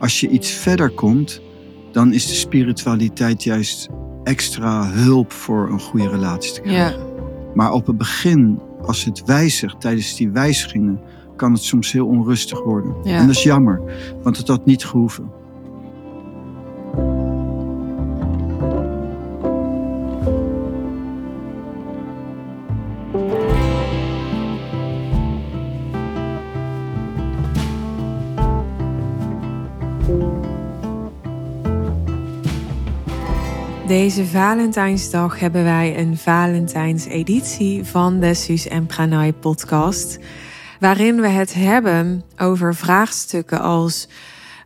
als je iets verder komt, dan is de spiritualiteit juist extra hulp voor een goede relatie te krijgen. Ja. Maar op het begin, als het wijzigt tijdens die wijzigingen, kan het soms heel onrustig worden. Ja. En dat is jammer, want het had niet gehoeven. Deze Valentijnsdag hebben wij een Valentijns-editie van de Suus en Pranay podcast. Waarin we het hebben over vraagstukken als...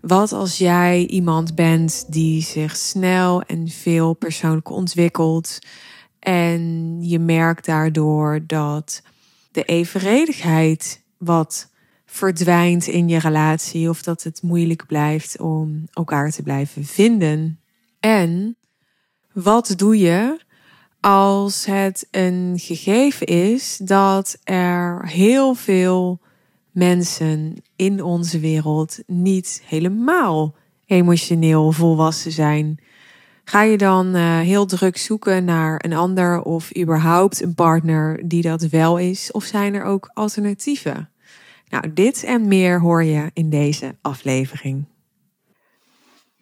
Wat als jij iemand bent die zich snel en veel persoonlijk ontwikkelt... en je merkt daardoor dat de evenredigheid wat verdwijnt in je relatie... of dat het moeilijk blijft om elkaar te blijven vinden... En wat doe je als het een gegeven is dat er heel veel mensen in onze wereld niet helemaal emotioneel volwassen zijn? Ga je dan eh, heel druk zoeken naar een ander of überhaupt een partner die dat wel is? Of zijn er ook alternatieven? Nou, dit en meer hoor je in deze aflevering.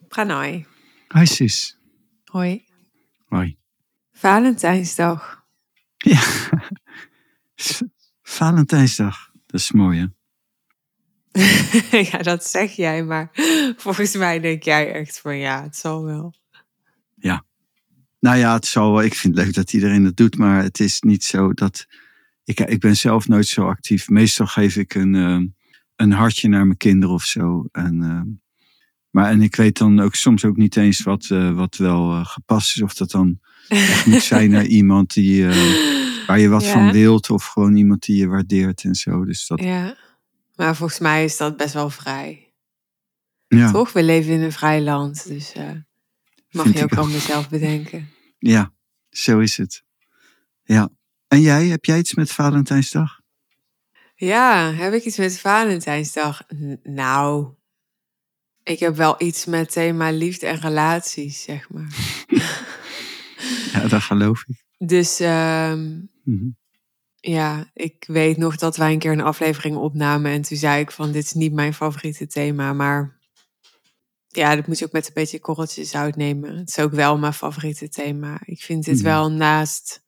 Pranay. Hi sis. Hoi. Hoi. Valentijnsdag. Ja. Valentijnsdag. Dat is mooi hè? ja, dat zeg jij, maar volgens mij denk jij echt van ja, het zal wel. Nou ja, het zal wel. Ik vind het leuk dat iedereen dat doet, maar het is niet zo dat. Ik, ik ben zelf nooit zo actief. Meestal geef ik een, eh, een hartje naar mijn kinderen of zo. En, eh, maar en ik weet dan ook soms ook niet eens wat, eh, wat wel eh, gepast is. Of dat dan echt moet zijn naar iemand die, eh, waar je wat Ja. van wilt. Of gewoon iemand die je waardeert en zo. Dus dat, Ja, maar volgens mij is dat best wel vrij. ja, Toch? We leven in een vrij land, dus mag Vind je ook ook. mezelf bedenken. ja, zo is het. Ja. En jij, heb jij iets met Valentijnsdag? Ja, heb ik iets met Valentijnsdag? N- nou, ik heb wel iets met thema liefde en relaties, zeg maar. Ja, dat geloof ik. Dus ehm, Mhm. Ja, ik weet nog dat wij een keer een aflevering opnamen en toen zei ik van dit is niet mijn favoriete thema, maar ja, dat moet je ook met een beetje korreltjes zout nemen. Het is ook wel mijn favoriete thema. Ik vind dit Mhm. wel naast,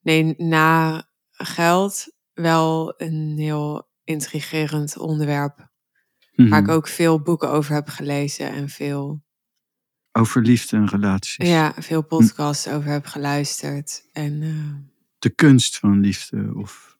nee, na geld wel een heel intrigerend onderwerp, waar ik Mhm. ook veel boeken over heb gelezen en veel, Over liefde en relaties. ja, veel podcasts over heb geluisterd. En eh, De kunst van liefde. Of...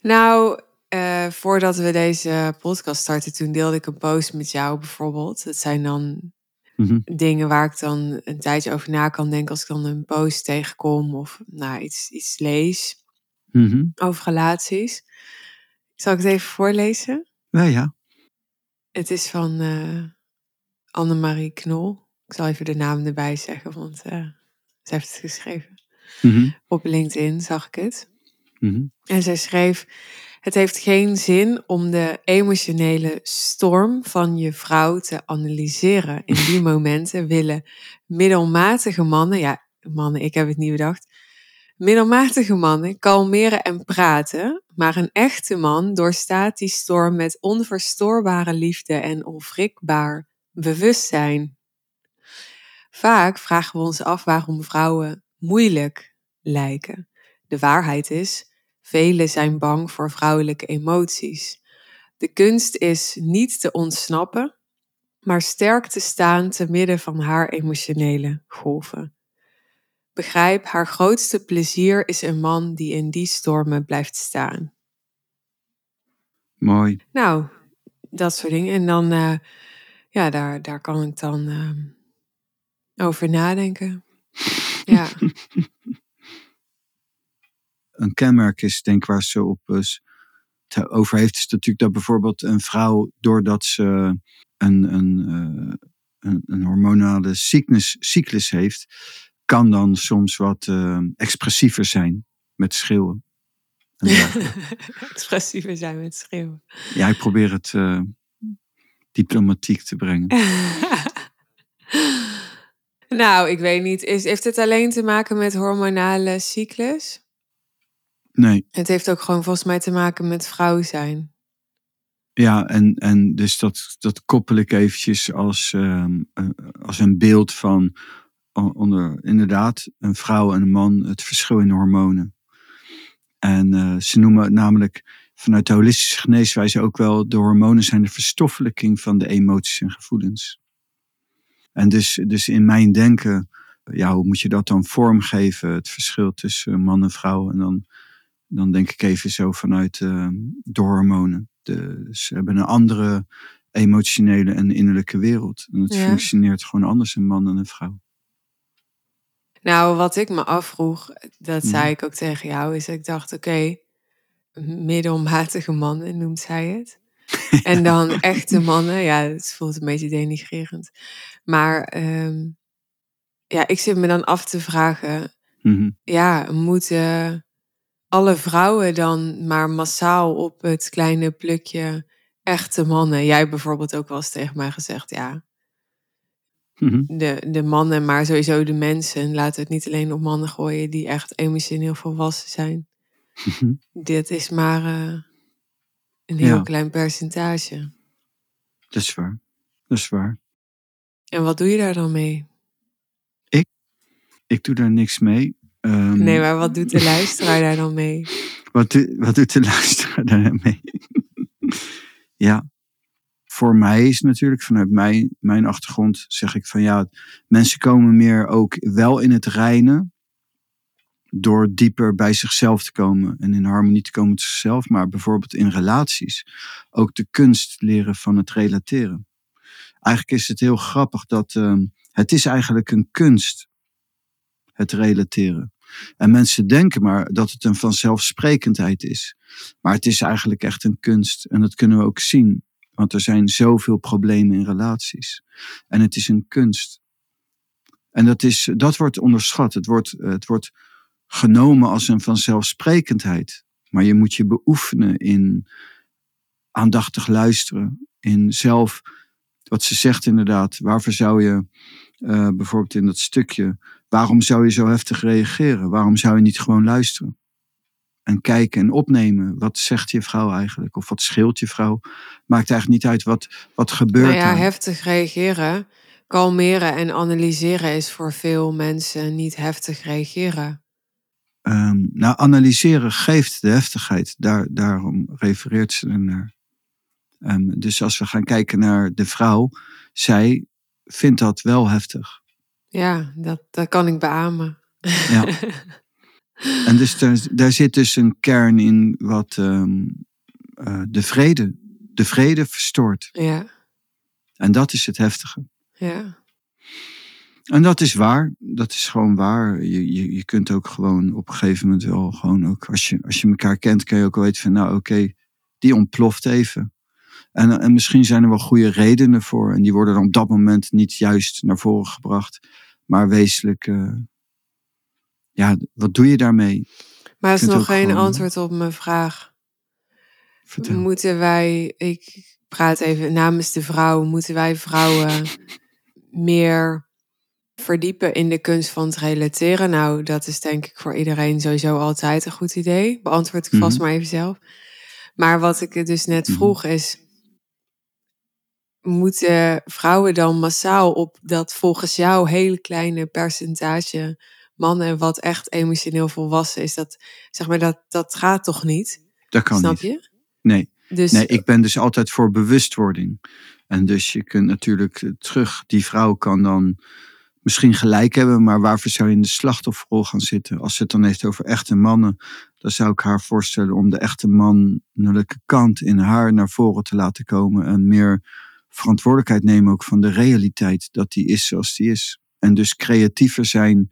Nou, eh, voordat we deze podcast starten, toen deelde ik een post met jou bijvoorbeeld. Dat zijn dan Mhm. dingen waar ik dan een tijdje over na kan denken als ik dan een post tegenkom of nou, iets, iets lees Mhm. over relaties. Zal ik het even voorlezen? Ja, ja. Het is van eh Annemarie Knol. Ik zal even de naam erbij zeggen, want eh, ze heeft het geschreven. Mhm. Op LinkedIn zag ik het. Mhm. En zij schreef: Het heeft geen zin om de emotionele storm van je vrouw te analyseren. In die momenten willen middelmatige mannen, ja, mannen, ik heb het niet bedacht. Middelmatige mannen kalmeren en praten, maar een echte man doorstaat die storm met onverstoorbare liefde en onwrikbaar bewustzijn. Vaak vragen we ons af waarom vrouwen moeilijk lijken. De waarheid is, velen zijn bang voor vrouwelijke emoties. De kunst is niet te ontsnappen, maar sterk te staan te midden van haar emotionele golven. Begrijp, haar grootste plezier is een man die in die stormen blijft staan. Mooi. Nou, dat soort dingen. En dan, eh, ja, daar, daar kan ik dan ehm, over nadenken. Ja, Een kenmerk is, denk ik, waar ze op eh, over heeft, is natuurlijk dat bijvoorbeeld een vrouw, doordat ze een, een, eh, een, een hormonale cyclus, cyclus heeft, kan dan soms wat eh, expressiever zijn met schreeuwen. En dergelijke. expressiever zijn met schreeuwen. ja, ik probeer het eh, diplomatiek te brengen. nou, ik weet niet. Is, heeft het alleen te maken met hormonale cyclus? Nee. Het heeft ook gewoon volgens mij te maken met vrouw zijn. Ja, en, en dus dat, dat koppel ik eventjes als, ehm, eh, als een beeld van onder inderdaad een vrouw en een man het verschil in hormonen. En uh, ze noemen namelijk vanuit de holistische geneeswijze ook wel de hormonen zijn de verstoffelijking van de emoties en gevoelens. En dus, dus in mijn denken, ja, hoe moet je dat dan vormgeven? Het verschil tussen man en vrouw. En dan, dan denk ik even zo vanuit uh, de hormonen. De, ze hebben een andere emotionele en innerlijke wereld. En het functioneert gewoon anders, een man en een vrouw. Nou, wat ik me afvroeg, dat zei mhm. ik ook tegen jou, is dat ik dacht, oké, middelmatige mannen noemt zij het. En dan echte mannen, ja, het voelt een beetje denigrerend. Maar um, ja, ik zit me dan af te vragen, mhm. ja, moeten alle vrouwen dan maar massaal op het kleine plukje echte mannen? Jij bijvoorbeeld ook wel eens tegen mij gezegd, ja, mhm. de, de mannen, maar sowieso de mensen. Laten we het niet alleen op mannen gooien die echt emotioneel volwassen zijn. Dit is maar uh, een heel klein percentage. Dat is waar. Dat is waar. En wat doe je daar dan mee? Ik? Ik doe daar niks mee. Um, nee, maar wat doet de luisteraar daar dan mee? Wat, wat doet de luisteraar daar mee? ja, voor mij is natuurlijk vanuit mijn, mijn achtergrond zeg ik van ja, mensen komen meer ook wel in het reinen door dieper bij zichzelf te komen en in harmonie te komen met zichzelf, maar bijvoorbeeld in relaties ook de kunst leren van het relateren. Eigenlijk is het heel grappig dat uh, het is eigenlijk een kunst, het relateren. En mensen denken maar dat het een vanzelfsprekendheid is. Maar het is eigenlijk echt een kunst. En dat kunnen we ook zien. Want er zijn zoveel problemen in relaties. En het is een kunst. En dat, is, dat wordt onderschat. Het wordt, het wordt genomen als een vanzelfsprekendheid. Maar je moet je beoefenen in aandachtig luisteren. In zelf, wat ze zegt inderdaad, waarvoor zou je uh, bijvoorbeeld in dat stukje, waarom zou je zo heftig reageren? Waarom zou je niet gewoon luisteren? En kijken en opnemen. Wat zegt je vrouw eigenlijk? Of wat scheelt je vrouw? Maakt eigenlijk niet uit wat, wat gebeurt nou ja, heftig reageren, kalmeren en analyseren is voor veel mensen niet heftig reageren. Um, nou, analyseren geeft de heftigheid. Daar, daarom refereert ze er naar. Um, dus als we gaan kijken naar de vrouw, zij vindt dat wel heftig. Ja, dat, dat kan ik beamen. Ja. En dus daar, daar zit dus een kern in wat um, uh, de vrede, de vrede verstoort. Ja. En dat is het heftige. Ja. En dat is waar. Dat is gewoon waar. Je, je, je kunt ook gewoon op een gegeven moment wel gewoon ook, als je, als je elkaar kent, kan je ook wel weten van, nou oké, die ontploft even. En, en misschien zijn er wel goede redenen voor. En die worden dan op dat moment niet juist naar voren gebracht. Maar wezenlijk, uh, ja, wat doe je daarmee? Maar het is nog geen gewoon... antwoord op mijn vraag. Vertel. Moeten wij, ik praat even namens de vrouw, moeten wij vrouwen meer verdiepen in de kunst van het relateren. Nou, dat is denk ik voor iedereen sowieso altijd een goed idee. Beantwoord ik mm -hmm. vast maar even zelf. Maar wat ik dus net mhm. vroeg is, moeten vrouwen dan massaal op dat volgens jou hele kleine percentage mannen wat echt emotioneel volwassen is, dat zeg maar dat dat gaat toch niet? Dat kan Snap niet. je? Nee. Dus, nee, ik ben dus altijd voor bewustwording. En dus je kunt natuurlijk terug, die vrouw kan dan misschien gelijk hebben, maar waarvoor zou je in de slachtofferrol gaan zitten? Als ze het dan heeft over echte mannen, dan zou ik haar voorstellen om de echte mannelijke kant in haar naar voren te laten komen en meer verantwoordelijkheid nemen ook van de realiteit dat die is zoals die is. En dus creatiever zijn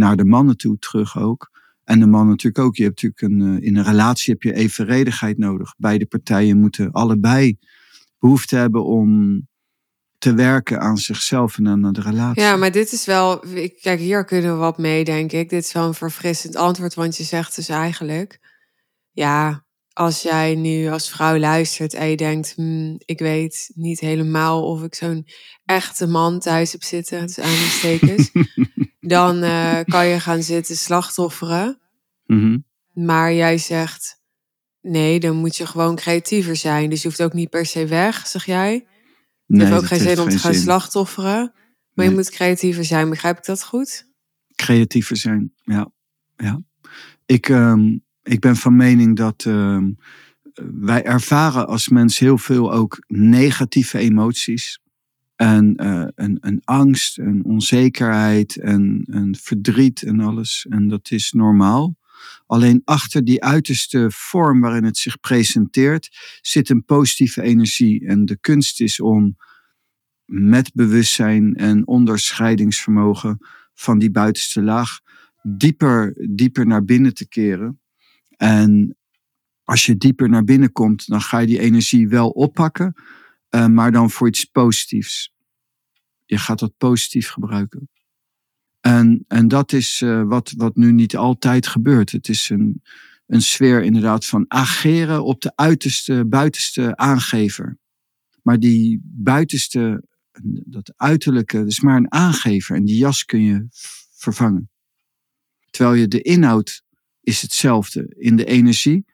naar de mannen toe terug ook. En de man natuurlijk ook. Je hebt natuurlijk een, eh, in een relatie heb je evenredigheid nodig. Beide partijen moeten allebei behoefte hebben om te werken aan zichzelf en aan de relatie. Ja, maar dit is wel, kijk, hier kunnen we wat mee, denk ik. Dit is wel een verfrissend antwoord, want je zegt dus eigenlijk, ja, als jij nu als vrouw luistert en je denkt, hmm, ik weet niet helemaal of ik zo'n echte man thuis heb zitten, dus aanstekens, dan uh, kan je gaan zitten slachtofferen. Mhm. Maar jij zegt, nee, dan moet je gewoon creatiever zijn. Dus je hoeft ook niet per se weg, zeg jij. Het Nee, heeft ook geen zin om te gaan zin. slachtofferen. Maar je Nee. moet creatiever zijn. Begrijp ik dat goed? creatiever zijn. Ja, ja. Ik, ehm, ik ben van mening dat ehm, wij ervaren als mens heel veel ook negatieve emoties. En eh, een, een angst, een onzekerheid en een verdriet en alles. En dat is normaal. Alleen achter die uiterste vorm waarin het zich presenteert, zit een positieve energie. En de kunst is om met bewustzijn en onderscheidingsvermogen van die buitenste laag dieper, dieper naar binnen te keren. En als je dieper naar binnen komt, dan ga je die energie wel oppakken, eh, maar dan voor iets positiefs. Je gaat dat positief gebruiken. En, en dat is eh, wat, wat nu niet altijd gebeurt. Het is een, een sfeer inderdaad van ageren op de uiterste, buitenste aangever. Maar die buitenste, dat uiterlijke, dat is maar een aangever. En die jas kun je vervangen. Terwijl je de inhoud is hetzelfde. In de energie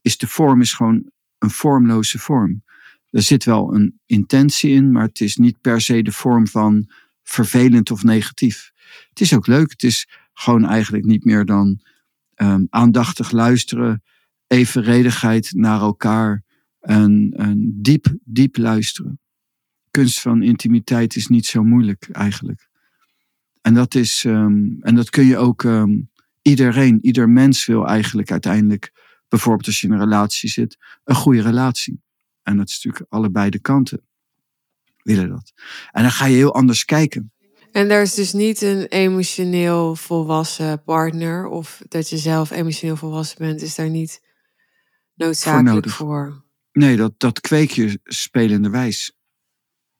is de vorm is gewoon een vormloze vorm. Er zit wel een intentie in, maar het is niet per se de vorm van vervelend of negatief. Het is ook leuk. Het is gewoon eigenlijk niet meer dan ehm, aandachtig luisteren, evenredigheid naar elkaar en, diep, diep luisteren. Kunst van intimiteit is niet zo moeilijk eigenlijk. En dat, is, ehm, en dat kun je ook ehm, iedereen, ieder mens wil eigenlijk uiteindelijk, bijvoorbeeld als je in een relatie zit, een goede relatie. En dat is natuurlijk allebei de kanten willen dat. En dan ga je heel anders kijken. En er is dus niet een emotioneel volwassen partner. Of dat je zelf emotioneel volwassen bent, is daar niet noodzakelijk voor. Nee, dat, dat kweek je spelenderwijs.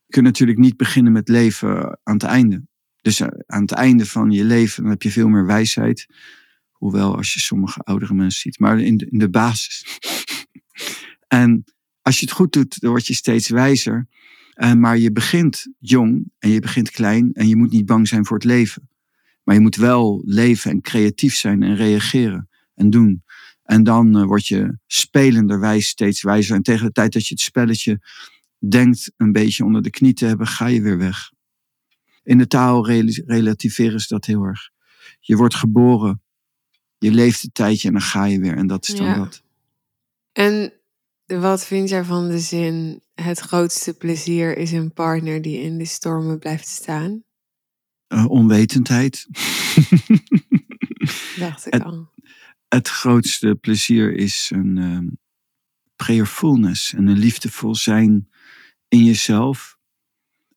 Je kunt natuurlijk niet beginnen met leven aan het einde. Dus eh, aan het einde van je leven dan heb je veel meer wijsheid. Hoewel als je sommige oudere mensen ziet. Maar in de, in de basis. en als je het goed doet, dan word je steeds wijzer. Eh, maar je begint jong en je begint klein. En je moet niet bang zijn voor het leven. Maar je moet wel leven en creatief zijn en reageren en doen. En dan eh, word je spelenderwijs steeds wijzer. En tegen de tijd dat je het spelletje denkt een beetje onder de knie te hebben, ga je weer weg. In de taal rel- relativeren ze dat heel erg. Je wordt geboren, je leeft een tijdje en dan ga je weer. En dat is dan Ja. dat. En wat vind jij van de zin: het grootste plezier is een partner die in de stormen blijft staan? Eh, onwetendheid. Dacht ik Het- al. het grootste plezier is een ehm, prayerfulness en een liefdevol zijn in jezelf.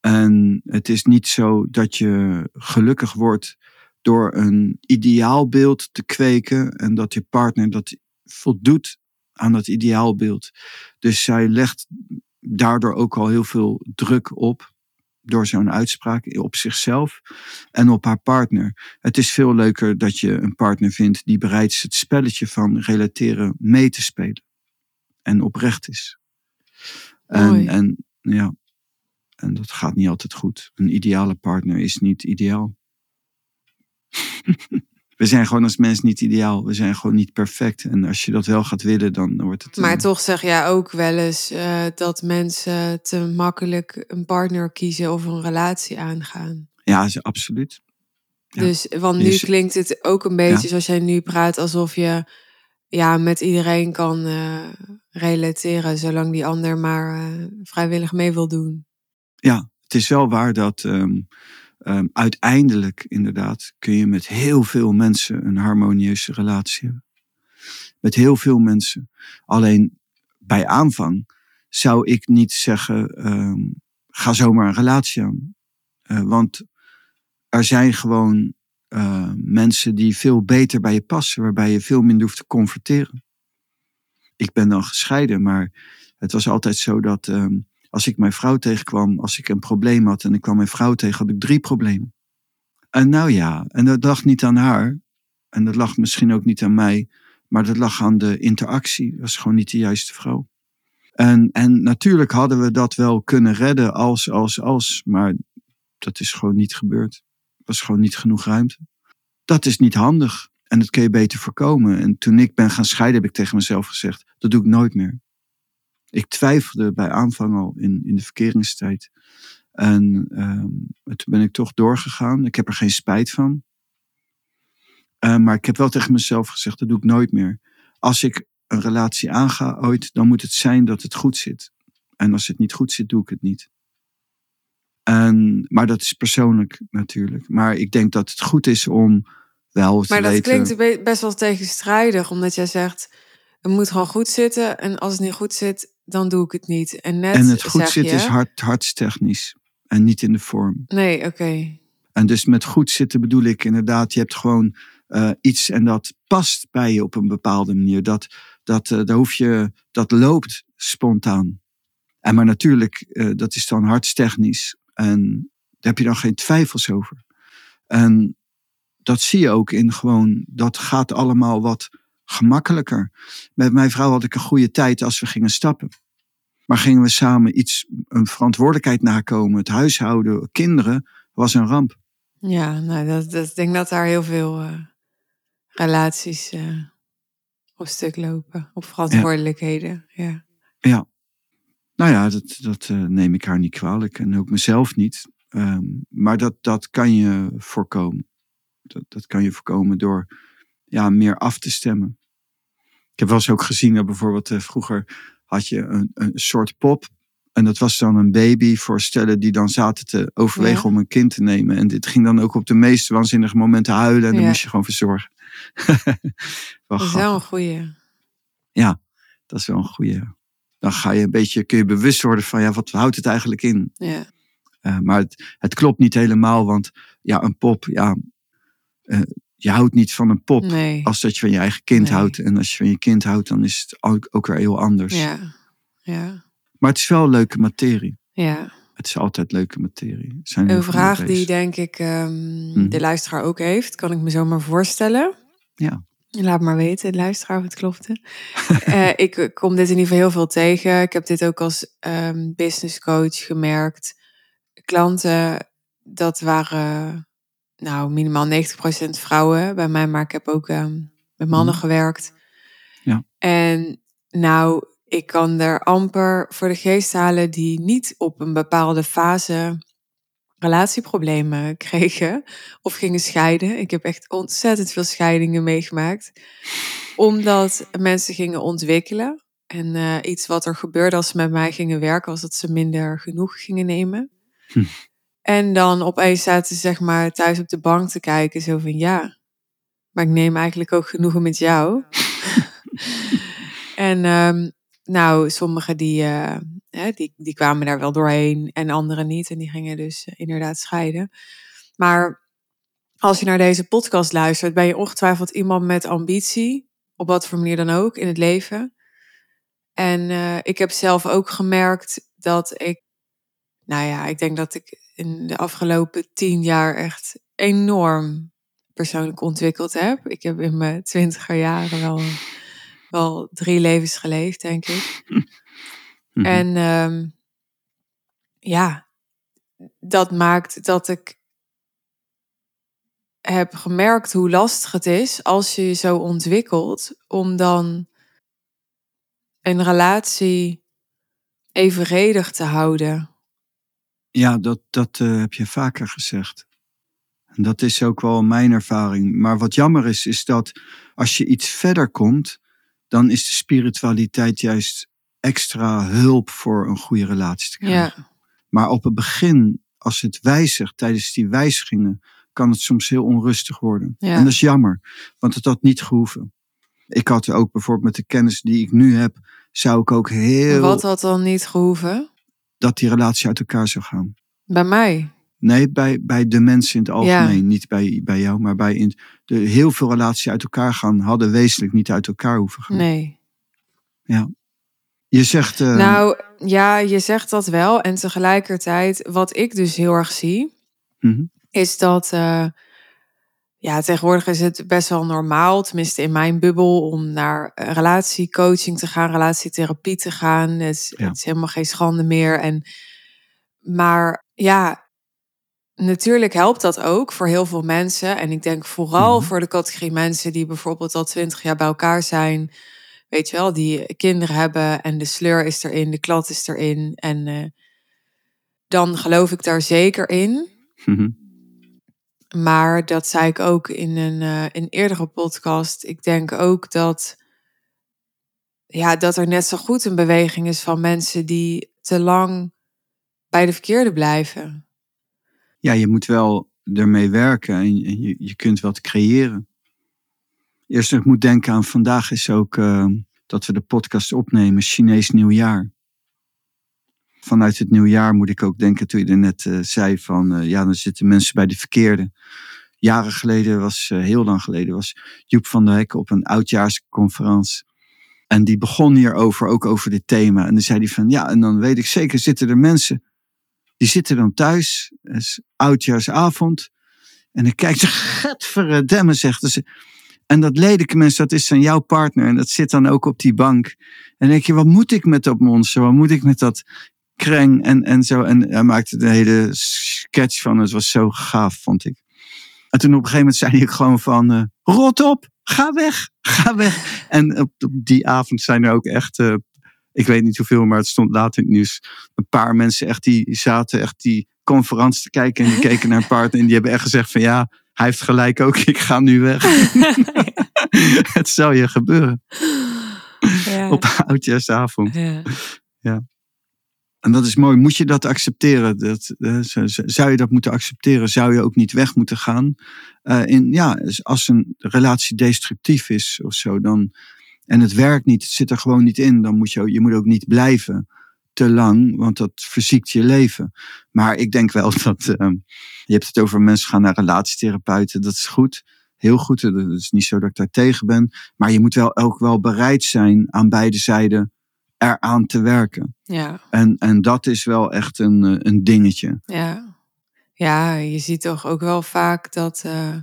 En het is niet zo dat je gelukkig wordt door een ideaalbeeld te kweken en dat je partner dat voldoet aan dat ideaalbeeld. Dus zij legt daardoor ook al heel veel druk op door zo'n uitspraak op zichzelf en op haar partner. Het is veel leuker dat je een partner vindt die bereid is het spelletje van relateren mee te spelen. En oprecht is. En, en ja, en dat gaat niet altijd goed. Een ideale partner is niet ideaal. We zijn gewoon als mens niet ideaal. We zijn gewoon niet perfect. En als je dat wel gaat willen, dan wordt het. Maar toch zeg jij ook wel eens eh, dat mensen te makkelijk een partner kiezen of een relatie aangaan. Ja, ze- absoluut. Ja. Dus, want nu is- klinkt het ook een beetje zoals jij nu praat, alsof je ja, met iedereen kan eh, relateren, zolang die ander maar eh, vrijwillig mee wil doen. Ja, het is wel waar dat ehm, ehm, uiteindelijk inderdaad kun je met heel veel mensen een harmonieuze relatie hebben. Met heel veel mensen. Alleen bij aanvang zou ik niet zeggen, ehm, ga zomaar een relatie aan. Eh, want er zijn gewoon eh, mensen die veel beter bij je passen, waarbij je veel minder hoeft te converteren. Ik ben dan gescheiden, maar het was altijd zo dat ehm, als ik mijn vrouw tegenkwam, als ik een probleem had en ik kwam mijn vrouw tegen, had ik drie problemen. En nou ja, en dat lag niet aan haar. En dat lag misschien ook niet aan mij. Maar dat lag aan de interactie. Dat was gewoon niet de juiste vrouw. En, en natuurlijk hadden we dat wel kunnen redden als, als, als. Maar dat is gewoon niet gebeurd. Er was gewoon niet genoeg ruimte. Dat is niet handig. En dat kun je beter voorkomen. En toen ik ben gaan scheiden, heb ik tegen mezelf gezegd: dat doe ik nooit meer. Ik twijfelde bij aanvang al in, in de verkeringstijd. En ehm, toen ben ik toch doorgegaan. Ik heb er geen spijt van. Uh, maar ik heb wel tegen mezelf gezegd: dat doe ik nooit meer. Als ik een relatie aanga ooit, dan moet het zijn dat het goed zit. En als het niet goed zit, doe ik het niet. En, maar dat is persoonlijk natuurlijk. Maar ik denk dat het goed is om wel te Maar dat weten... klinkt best wel tegenstrijdig, omdat jij zegt... het moet gewoon goed zitten en als het niet goed zit, dan doe ik het niet. En, net en het goed zitten je, is hart, hartstechnisch en niet in de vorm. Nee, oké. En dus met goed zitten bedoel ik inderdaad, je hebt gewoon uh, iets en dat past bij je op een bepaalde manier. Dat, dat, uh, daar hoef je, dat loopt spontaan. En maar natuurlijk, uh, dat is dan hartstechnisch. En daar heb je dan geen twijfels over. En dat zie je ook in gewoon, dat gaat allemaal wat gemakkelijker. Met mijn vrouw had ik een goede tijd als we gingen stappen. Maar gingen we samen iets, een verantwoordelijkheid nakomen, het huishouden, kinderen, was een ramp. Ja, nou, dat, dat, ik denk dat daar heel veel uh, relaties uh, op stuk lopen, op verantwoordelijkheden. Ja. ja. ja. Nou ja, dat, dat uh, neem ik haar niet kwalijk en ook mezelf niet. Um, maar dat, dat kan je voorkomen. Dat, dat kan je voorkomen door ja, meer af te stemmen. Ik heb wel eens ook gezien dat bijvoorbeeld uh, vroeger had je een, een soort pop. En dat was dan een baby voor stellen die dan zaten te overwegen ja. om een kind te nemen. En dit ging dan ook op de meest waanzinnige momenten huilen. En dan moest je gewoon verzorgen. dat is wel een goeie. Ja, dat is wel een goeie. Dan ga je een beetje, kun je bewust worden van ja, wat houdt het eigenlijk in? Ja. Uh, maar het, het, klopt niet helemaal, want ja, een pop, ja, uh, je houdt niet van een pop nee. als dat je van je eigen kind Nee. houdt. En als je van je kind houdt, dan is het ook, ook weer heel anders. Ja. Ja. Maar het is wel leuke materie. Ja. Het is altijd leuke materie. Er Zijn Een vraag die denk ik ehm, Mhm. de luisteraar ook heeft, kan ik me zomaar voorstellen. Ja. Laat maar weten, de luisteraar, of het klopte. Eh, ik kom dit in ieder geval heel veel tegen. Ik heb dit ook als ehm business coach gemerkt. Klanten, dat waren nou minimaal 90% vrouwen bij mij, maar ik heb ook ehm, met mannen Mhm. gewerkt. Ja. En nou, ik kan er amper voor de geest halen die niet op een bepaalde fase relatieproblemen kregen of gingen scheiden. Ik heb echt ontzettend veel scheidingen meegemaakt. Omdat mensen gingen ontwikkelen. En eh, iets wat er gebeurde als ze met mij gingen werken, was dat ze minder genoeg gingen nemen. Hm. En dan opeens zaten ze zeg maar thuis op de bank te kijken, zo van ja, maar ik neem eigenlijk ook genoegen met jou. en ehm, nou, sommigen die, eh, hè, die, die kwamen daar wel doorheen en anderen niet. En die gingen dus eh, inderdaad scheiden. Maar als je naar deze podcast luistert, ben je ongetwijfeld iemand met ambitie. Op wat voor manier dan ook in het leven. En eh, ik heb zelf ook gemerkt dat ik, nou ja, ik denk dat ik in de afgelopen tien jaar echt enorm persoonlijk ontwikkeld heb. Ik heb in mijn twintiger jaren wel, wel drie levens geleefd, denk ik. Mhm. En ehm, ja, dat maakt dat ik heb gemerkt hoe lastig het is als je je zo ontwikkelt om dan een relatie evenredig te houden. Ja, dat, dat eh, heb je vaker gezegd. En dat is ook wel mijn ervaring. Maar wat jammer is, is dat als je iets verder komt, dan is de spiritualiteit juist extra hulp voor een goede relatie te krijgen. Ja, Maar op het begin, als het wijzigt, tijdens die wijzigingen, kan het soms heel onrustig worden. Ja. En dat is jammer, want het had niet gehoeven. Ik had ook bijvoorbeeld met de kennis die ik nu heb, zou ik ook heel wat had dan niet gehoeven? Dat die relatie uit elkaar zou gaan. Bij mij. Nee, bij, bij de mensen in het algemeen. Niet bij, bij jou, maar bij in, de, heel veel relaties uit elkaar gaan, hadden wezenlijk niet uit elkaar hoeven gaan. Nee. Je zegt, eh, Nou ja, je zegt dat wel. En tegelijkertijd, wat ik dus heel erg zie, mhm, is dat, eh, ja, tegenwoordig is het best wel normaal, tenminste in mijn bubbel, om naar relatiecoaching te gaan, relatietherapie te gaan. Het is, het is helemaal geen schande meer. En, maar ja, natuurlijk helpt dat ook voor heel veel mensen. En ik denk vooral mhm. voor de categorie mensen die bijvoorbeeld al twintig jaar bij elkaar zijn. Weet je wel, die kinderen hebben en de sleur is erin, de klad is erin. En uh, dan geloof ik daar zeker in. Mhm. Maar dat zei ik ook in een, uh, in eerdere podcast. Ik denk ook dat, ja, dat er net zo goed een beweging is van mensen die te lang bij de verkeerde blijven. Ja, je moet wel ermee werken en je, je kunt wat creëren. Eerst ik moet denken aan vandaag is ook uh, dat we de podcast opnemen, Chinees nieuwjaar vanuit het nieuwjaar moet ik ook denken, toen je er net uh, zei van, uh, ja, dan zitten mensen bij de verkeerde. Jaren geleden was, uh, heel lang geleden, was Joep van der Hek op een oudjaarsconferentie. En die begon hierover, ook over dit thema. En dan zei hij van, ja, en dan weet ik zeker, zitten er mensen, die zitten dan thuis, is oudjaarsavond. En dan kijkt ze, getverdamme, zegt ze. En dat lelijke mens, dat is dan jouw partner. En dat zit dan ook op die bank. En denk je, wat moet ik met dat monster? Wat moet ik met dat kreng en, en zo. En hij maakte een hele sketch van. Het was zo gaaf, vond ik. En toen op een gegeven moment zei hij gewoon van... Uh, rot op, ga weg, ga weg. En op, die avond zijn er ook echt... Uh, ik weet niet hoeveel, maar het stond later in het nieuws. Een paar mensen echt, die zaten echt die conferentie te kijken. En die keken naar een partner. En die hebben echt gezegd van ja, hij heeft gelijk ook. Ik ga nu weg. het zou je gebeuren. Ja. Op oudjaarsavond. Ja. ja. En dat is mooi. Moet je dat accepteren? Dat, uh, zou je dat moeten accepteren? Zou je ook niet weg moeten gaan? Uh, in, ja, als een relatie destructief is of zo, dan, en het werkt niet, het zit er gewoon niet in, dan moet je, je moet ook niet blijven te lang, want dat verziekt je leven. Maar ik denk wel dat, uh, je hebt het over mensen gaan naar relatietherapeuten, dat is goed. Heel goed, dat is niet zo dat ik daar tegen ben. Maar je moet wel ook wel bereid zijn aan beide zijden eraan te werken. Ja. En, en dat is wel echt een, eh, een dingetje. Ja. ja, je ziet toch ook wel vaak dat uh,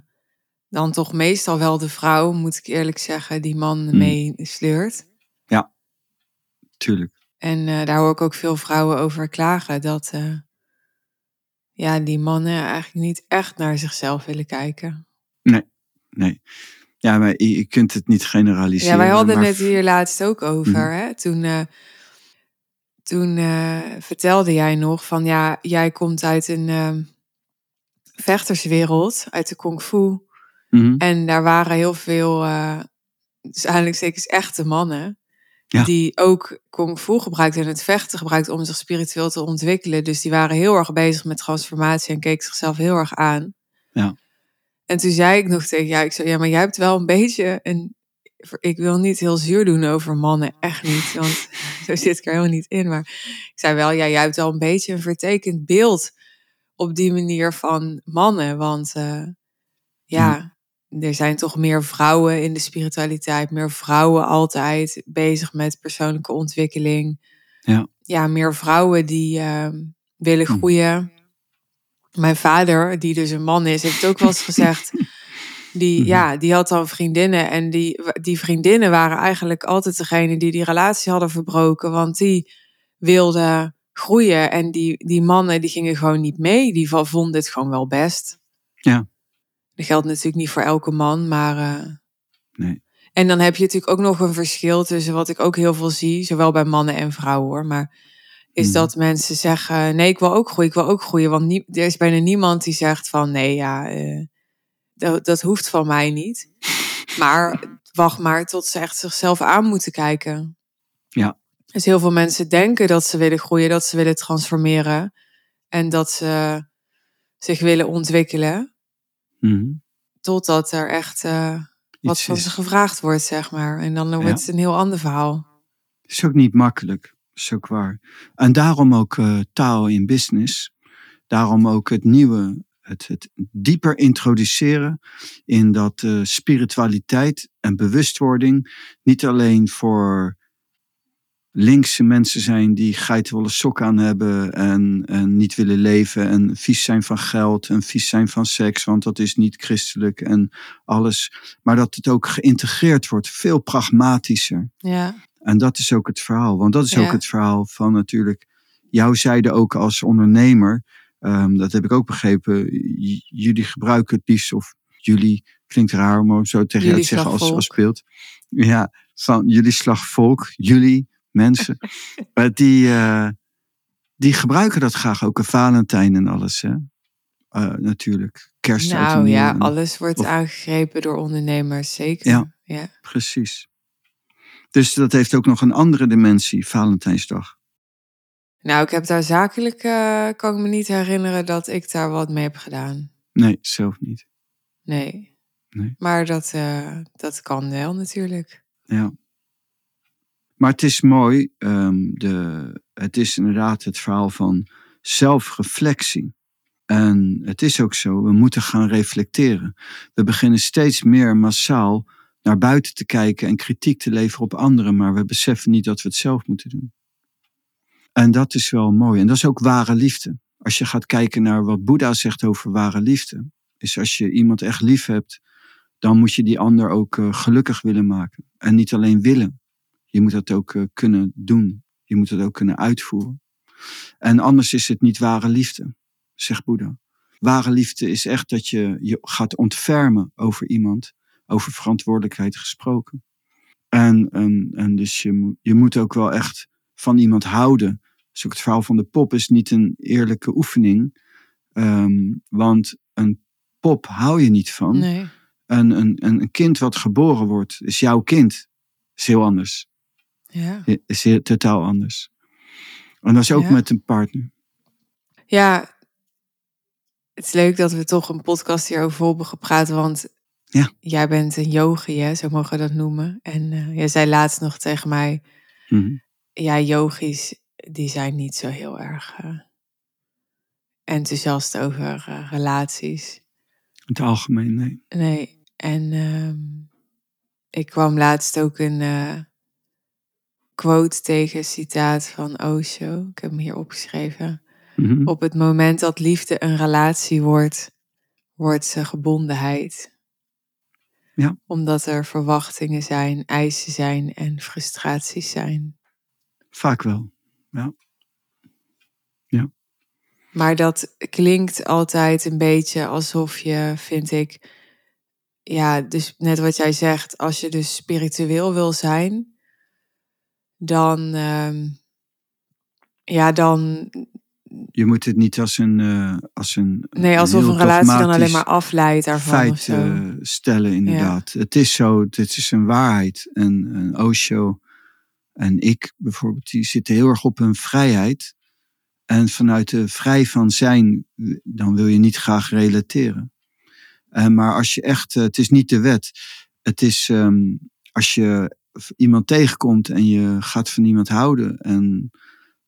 dan toch meestal wel de vrouw, moet ik eerlijk zeggen, die man hmm. mee sleurt. Ja, tuurlijk. En uh, daar hoor ik ook veel vrouwen over klagen dat uh, ja, die mannen eigenlijk niet echt naar zichzelf willen kijken. Nee, nee. Ja, maar je, kunt het niet generaliseren. Ja, wij hadden het hier laatst ook over. Mhm. Hè? Toen, uh, toen uh, vertelde jij nog van ja, jij komt uit een uh, vechterswereld, uit de kung fu. Mhm. En daar waren heel veel, dus eigenlijk zeker echte mannen. Ja. Die ook kung fu gebruikten en het vechten gebruikten om zich spiritueel te ontwikkelen. Dus die waren heel erg bezig met transformatie en keken zichzelf heel erg aan. Ja. En toen zei ik nog tegen jou, ik zei, ja, maar jij hebt wel een beetje een... Ik wil niet heel zuur doen over mannen, echt niet. Want zo zit ik er helemaal niet in. Maar ik zei wel, ja, jij hebt wel een beetje een vertekend beeld op die manier van mannen. Want uh, ja, er zijn toch meer vrouwen in de spiritualiteit. Meer vrouwen altijd bezig met persoonlijke ontwikkeling. Ja, ja meer vrouwen die uh, willen hm. Mijn vader, die dus een man is, heeft ook wel eens gezegd. Die, mhm. ja, die had dan vriendinnen. En die, die vriendinnen waren eigenlijk altijd degene die die relatie hadden verbroken. Want die wilden groeien. En die, die mannen die gingen gewoon niet mee. Die vonden het gewoon wel best. Ja. Dat geldt natuurlijk niet voor elke man, maar. Uh... nee. En dan heb je natuurlijk ook nog een verschil tussen wat ik ook heel veel zie, zowel bij mannen en vrouwen hoor. Maar is hmm. dat mensen zeggen: nee, ik wil ook groeien, ik wil ook groeien. Want er is bijna niemand die zegt van nee, ja, uh, dat, dat hoeft van mij niet. Maar wacht maar tot ze echt zichzelf aan moeten kijken. Ja. Dus heel veel mensen denken dat ze willen groeien, dat ze willen transformeren en dat ze zich willen ontwikkelen. Mm. Totdat er echt uh, wat van ze gevraagd wordt, zeg maar. En dan wordt het een heel ander verhaal. Het is ook niet makkelijk waar. En daarom ook uh, taal in business. Daarom ook het nieuwe, het, het dieper introduceren in dat uh, spiritualiteit en bewustwording niet alleen voor linkse mensen zijn die geitenwolle sok aan hebben en, en niet willen leven en vies zijn van geld en vies zijn van seks, want dat is niet christelijk en alles. Maar dat het ook geïntegreerd wordt, veel pragmatischer. Ja. En dat is ook het verhaal, want dat is ook het verhaal van natuurlijk jouw zijde ook als ondernemer. Ehm, dat heb ik ook begrepen. J- jullie gebruiken het liefst, of jullie, klinkt raar om zo tegen jou Jullie te zeggen als, als beeld. Ja, van jullie slagvolk, jullie mensen. Eh, die, eh, die gebruiken dat graag ook, een Valentijn en alles. Hè? Eh, natuurlijk, kerst. Nou ja, en- alles wordt of- aangegrepen door ondernemers, zeker. Ja. ja. Precies. Dus dat heeft ook nog een andere dimensie, Valentijnsdag. Nou, ik heb daar zakelijk, eh, kan ik me niet herinneren dat ik daar wat mee heb gedaan. Nee, zelf niet. Nee. Nee. Maar dat, eh, dat kan wel natuurlijk. Ja. Maar het is mooi, ehm, de, het is inderdaad het verhaal van zelfreflectie. En het is ook zo, we moeten gaan reflecteren. We beginnen steeds meer massaal naar buiten te kijken en kritiek te leveren op anderen, maar we beseffen niet dat we het zelf moeten doen. En dat is wel mooi. En dat is ook ware liefde. Als je gaat kijken naar wat Boeddha zegt over ware liefde, is als je iemand echt lief hebt, dan moet je die ander ook eh, gelukkig willen maken. En niet alleen willen. Je moet dat ook eh, kunnen doen. Je moet het ook kunnen uitvoeren. En anders is het niet ware liefde, zegt Boeddha. Ware liefde is echt dat je je gaat ontfermen over iemand, over verantwoordelijkheid gesproken. En, en, en dus je, moet- je moet ook wel echt van iemand houden. Dus ook het verhaal van de pop is niet een eerlijke oefening. Ehm, want een pop hou je niet van. Nee. Een, een, een een kind wat geboren wordt, is jouw kind. Is heel anders. Ja. Is heel, totaal anders. En dat is ook Ja. met een partner. ja, het is leuk dat we toch een podcast hierover hebben gepraat, want Ja. jij bent een yogi, hè, zo mogen we dat noemen. En eh, jij zei laatst nog tegen mij, Mhm. ja, yogis, die zijn niet zo heel erg eh, enthousiast over eh, relaties. In het algemeen, nee. Nee, en ehm, ik kwam laatst ook een quote tegen, citaat van Osho. Ik heb hem hier opgeschreven. Mhm. Op het moment dat liefde een relatie wordt, wordt ze gebondenheid. Ja. Omdat er verwachtingen zijn, eisen zijn en frustraties zijn. Vaak wel. Ja. Maar dat klinkt altijd een beetje alsof je, vind ik, ja, dus net wat jij zegt, als je dus spiritueel wil zijn, dan, ehm, ja, dan, Je moet het niet als een. eh, als een nee, alsof een relatie dan alleen maar afleidt daarvan of feit zo. eh, stellen, inderdaad. Het is zo, het is een waarheid. En, en Osho en ik bijvoorbeeld, die zitten heel erg op hun vrijheid. En vanuit de vrij van zijn, dan wil je niet graag relateren. Eh, maar als je echt, het is niet de wet. Het is ehm, als je iemand tegenkomt en je gaat van iemand houden. En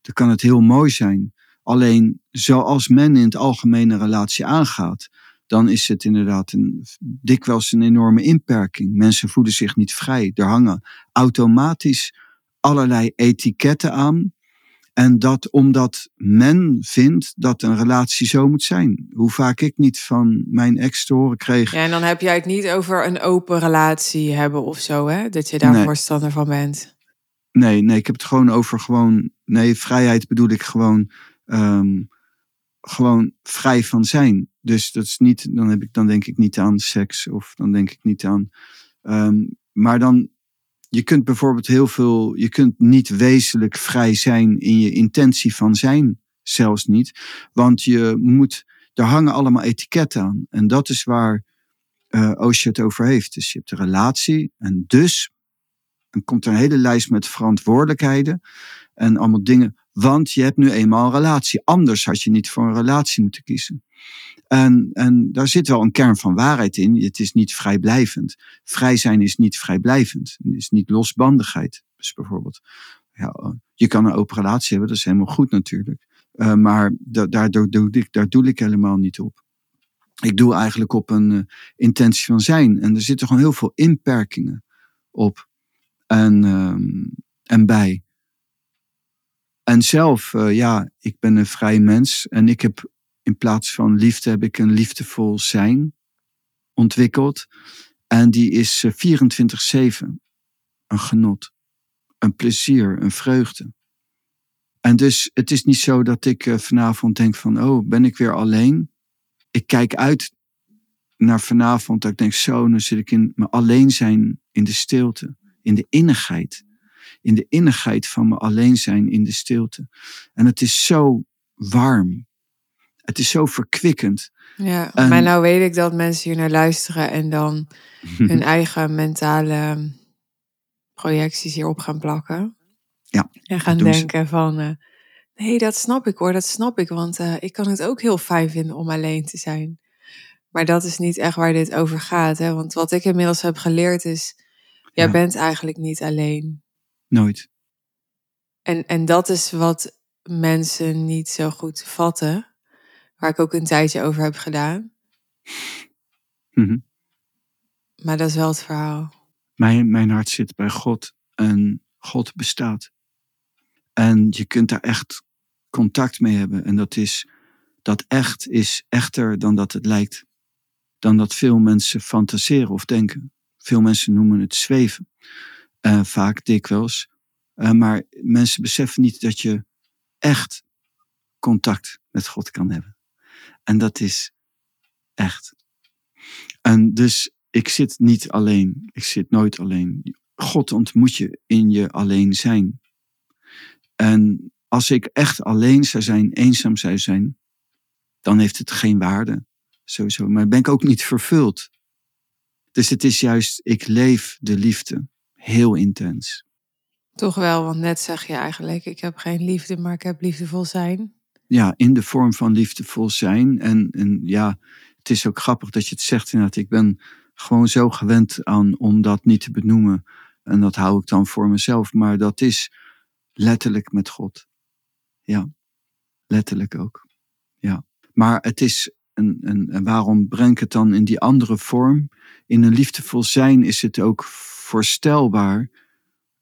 dan kan het heel mooi zijn. Alleen zoals men in het algemene relatie aangaat, dan is het inderdaad een, dikwijls een enorme inperking. Mensen voelen zich niet vrij. Er hangen automatisch allerlei etiketten aan. En dat omdat men vindt dat een relatie zo moet zijn. Hoe vaak ik niet van mijn ex te horen kreeg. Ja, en dan heb jij het niet over een open relatie hebben of zo, hè? Dat je daar Nee. voorstander van bent. Nee, nee, ik heb het gewoon over gewoon. Nee, vrijheid bedoel ik gewoon. Ehm, gewoon vrij van zijn. Dus dat is niet. Dan, heb ik, dan denk ik niet aan seks of dan denk ik niet aan. ehm, maar dan. Je kunt bijvoorbeeld heel veel. Je kunt niet wezenlijk vrij zijn in je intentie van zijn. Zelfs niet. Want je moet. Er hangen allemaal etiketten aan. En dat is waar. Osho het over heeft. Dus je hebt een relatie. En dus dan komt er een hele lijst met verantwoordelijkheden en allemaal dingen. Want je hebt nu eenmaal een relatie. Anders had je niet voor een relatie moeten kiezen. En, en daar zit wel een kern van waarheid in. Het is niet vrijblijvend. Vrij zijn is niet vrijblijvend. Het is niet losbandigheid. Dus bijvoorbeeld, ja, je kan een open relatie hebben, dat is helemaal goed natuurlijk. Uh, maar da daardoor doe ik, daar doe ik helemaal niet op. Ik doe eigenlijk op een uh, intentie van zijn. En er zitten gewoon heel veel inperkingen op en, um, en bij. En zelf, uh, ja, ik ben een vrij mens. En ik heb in plaats van liefde, heb ik een liefdevol zijn ontwikkeld. En die is 24-7 een genot, een plezier, een vreugde. En dus het is niet zo dat ik vanavond denk van, oh, ben ik weer alleen? Ik kijk uit naar vanavond dat ik denk, zo, dan zit ik in mijn alleen zijn in de stilte, in de innigheid. In de innigheid van mijn alleen zijn in de stilte. En het is zo warm. Het is zo verkwikkend. Ja, maar nou weet ik dat mensen hier naar luisteren en dan hun eigen mentale projecties hierop gaan plakken. Ja. En gaan denken van, uh, nee, dat snap ik hoor, dat snap ik, want uh, ik kan het ook heel fijn vinden om alleen te zijn. Maar dat is niet echt waar dit over gaat. Hè? Want wat ik inmiddels heb geleerd is, jij bent eigenlijk niet alleen. Nooit. En, en dat is wat mensen niet zo goed vatten. Waar ik ook een tijdje over heb gedaan. Mhm. Maar dat is wel het verhaal. Mijn, mijn hart zit bij God en God bestaat. En je kunt daar echt contact mee hebben. En dat is, dat echt is echter dan dat het lijkt dan dat veel mensen fantaseren of denken. Veel mensen noemen het zweven, uh, vaak dikwijls. Uh, maar mensen beseffen niet dat je echt contact met God kan hebben. En dat is echt. En dus ik zit niet alleen. Ik zit nooit alleen. God ontmoet je in je alleen zijn. En als ik echt alleen zou zijn, eenzaam zou zijn, dan heeft het geen waarde sowieso. Maar ben ik ook niet vervuld. Dus het is juist, ik leef de liefde heel intens. Toch wel, want net zeg je eigenlijk, ik heb geen liefde, maar ik heb liefdevol zijn. Ja, in de vorm van liefdevol zijn. En, en ja, het is ook grappig dat je het zegt inderdaad. Ik ben gewoon zo gewend aan om dat niet te benoemen. En dat hou ik dan voor mezelf. Maar dat is letterlijk met God. Ja, letterlijk ook. Ja. Maar het is en, en, en waarom breng ik het dan in die andere vorm? In een liefdevol zijn is het ook voorstelbaar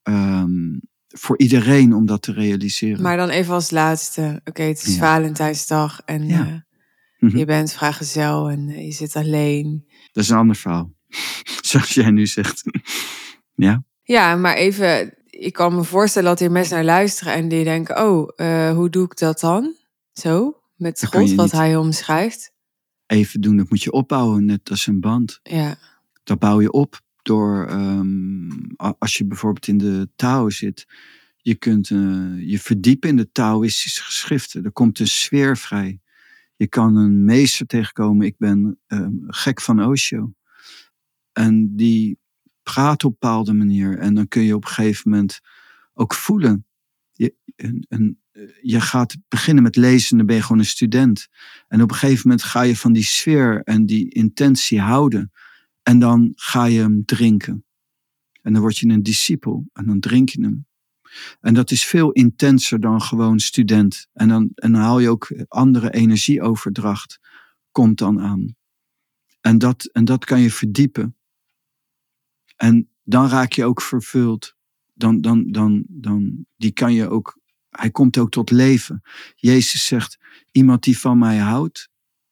um, voor iedereen om dat te realiseren. Maar dan even als laatste. Oké, het is ja. Valentijnsdag en ja. uh, mm-hmm. je bent vrijgezel en uh, je zit alleen. Dat is een ander verhaal. Zoals jij nu zegt. ja. Ja, maar even, ik kan me voorstellen dat hier mensen naar luisteren en die denken, oh, uh, hoe doe ik dat dan? Zo, met dat God, wat hij omschrijft even doen, dat moet je opbouwen, net als een band. Ja. Dat bouw je op door, um, als je bijvoorbeeld in de Tao zit, je kunt uh, je verdiepen in de Taoïstische geschriften. Er komt een sfeer vrij. Je kan een meester tegenkomen. Ik ben uh, gek van Osho. En die praat op een bepaalde manier. En dan kun je op een gegeven moment ook voelen. Je, een, je gaat beginnen met lezen, dan ben je gewoon een student. En op een gegeven moment ga je van die sfeer en die intentie houden. En dan ga je hem drinken. En dan word je een discipel en dan drink je hem. En dat is veel intenser dan gewoon student. En dan, en dan haal je ook andere energieoverdracht, komt dan aan. En dat, en dat kan je verdiepen. En dan raak je ook vervuld. Dan, dan, dan, dan, die kan je ook hij komt ook tot leven. Jezus zegt, iemand die van mij houdt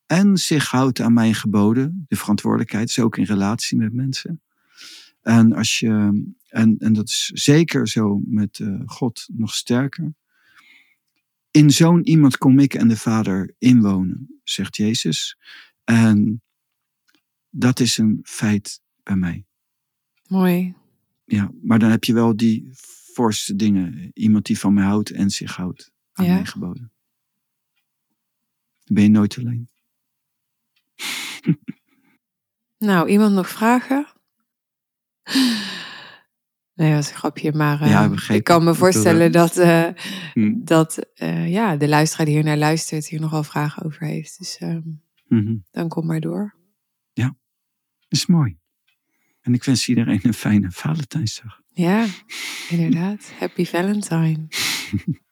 en zich houdt aan mijn geboden, de verantwoordelijkheid is ook in relatie met mensen. En, als je, en, en dat is zeker zo met uh, God nog sterker. In zo'n iemand kom ik en de Vader inwonen, zegt Jezus. En dat is een feit bij mij. Mooi. Ja, maar dan heb je wel die voorste dingen. Iemand die van mij houdt en zich houdt aan ja. mijn geboden. Dan ben je nooit alleen. Nou, iemand nog vragen? Nee, dat is een grapje, maar uh, ja, ik kan me voorstellen dat, uh, hm. dat uh, ja, de luisteraar die hier naar luistert hier nogal vragen over heeft. Dus mm -hmm. dan kom maar door. Ja, dat is mooi. En ik wens iedereen een fijne Valentijnsdag. Ja, inderdaad. Happy Valentine.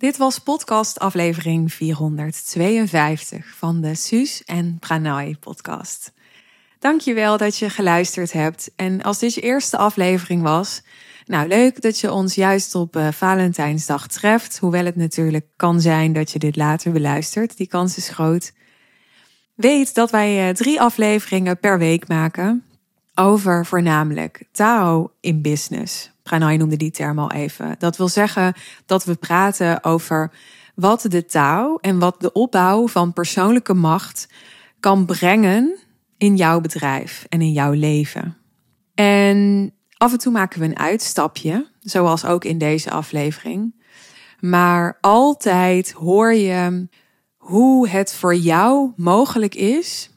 Dit was podcast aflevering 452 van de Suus en Pranay podcast. Dankjewel dat je geluisterd hebt. En als dit je eerste aflevering was, Nou, leuk dat je ons juist op uh, Valentijnsdag treft. Hoewel het natuurlijk kan zijn dat je dit later beluistert. Die kans is groot. Weet dat wij uh, drie afleveringen per week maken over voornamelijk Tao in business. Pranay noemde die term al even. Dat wil zeggen dat we praten over wat de Tao en wat de opbouw van persoonlijke macht kan brengen in jouw bedrijf en in jouw leven. En af en toe maken we een uitstapje, zoals ook in deze aflevering. Maar altijd hoor je hoe het voor jou mogelijk is.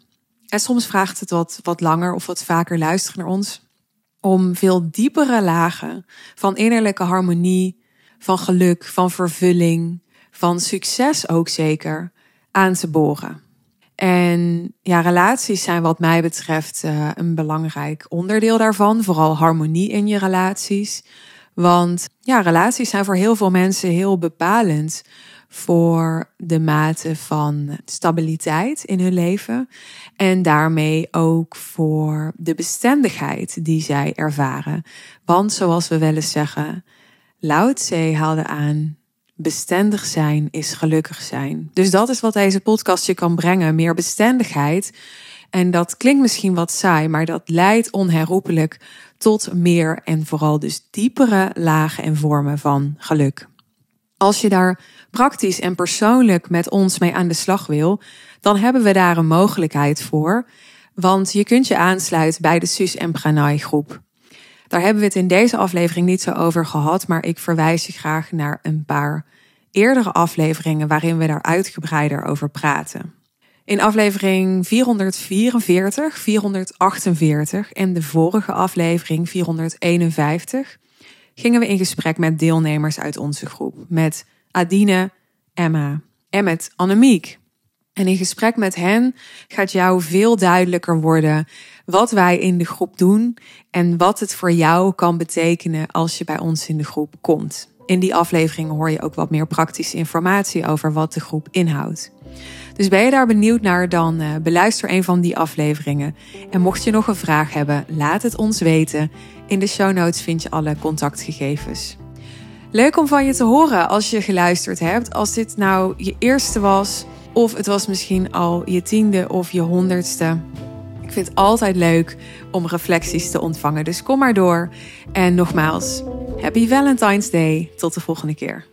En soms vraagt het wat, wat langer of wat vaker luisteren naar ons. Om veel diepere lagen van innerlijke harmonie, van geluk, van vervulling, van succes ook zeker aan te boren. En ja, relaties zijn wat mij betreft uh, een belangrijk onderdeel daarvan. Vooral harmonie in je relaties. Want ja, relaties zijn voor heel veel mensen heel bepalend voor de mate van stabiliteit in hun leven. En daarmee ook voor de bestendigheid die zij ervaren. Want zoals we wel eens zeggen, Tse haalde aan bestendig zijn is gelukkig zijn. Dus dat is wat deze podcast je kan brengen, meer bestendigheid. En dat klinkt misschien wat saai, maar dat leidt onherroepelijk tot meer en vooral dus diepere lagen en vormen van geluk. Als je daar praktisch en persoonlijk met ons mee aan de slag wil, dan hebben we daar een mogelijkheid voor. Want je kunt je aansluiten bij de Sus en Pranay groep. Daar hebben we het in deze aflevering niet zo over gehad, maar ik verwijs je graag naar een paar eerdere afleveringen waarin we daar uitgebreider over praten. In aflevering 444, 448 en de vorige aflevering 451 gingen we in gesprek met deelnemers uit onze groep. Met Adine, Emma en met Annemiek. En in gesprek met hen gaat jou veel duidelijker worden wat wij in de groep doen en wat het voor jou kan betekenen als je bij ons in de groep komt. In die aflevering hoor je ook wat meer praktische informatie over wat de groep inhoudt. Dus ben je daar benieuwd naar, dan uh, beluister een van die afleveringen. En mocht je nog een vraag hebben, laat het ons weten. In de show notes vind je alle contactgegevens. Leuk om van je te horen als je geluisterd hebt. Als dit nou je eerste was, of het was misschien al je tiende of je honderdste. Ik vind het altijd leuk om reflecties te ontvangen. Dus kom maar door. En nogmaals, Happy Valentine's Day. Tot de volgende keer.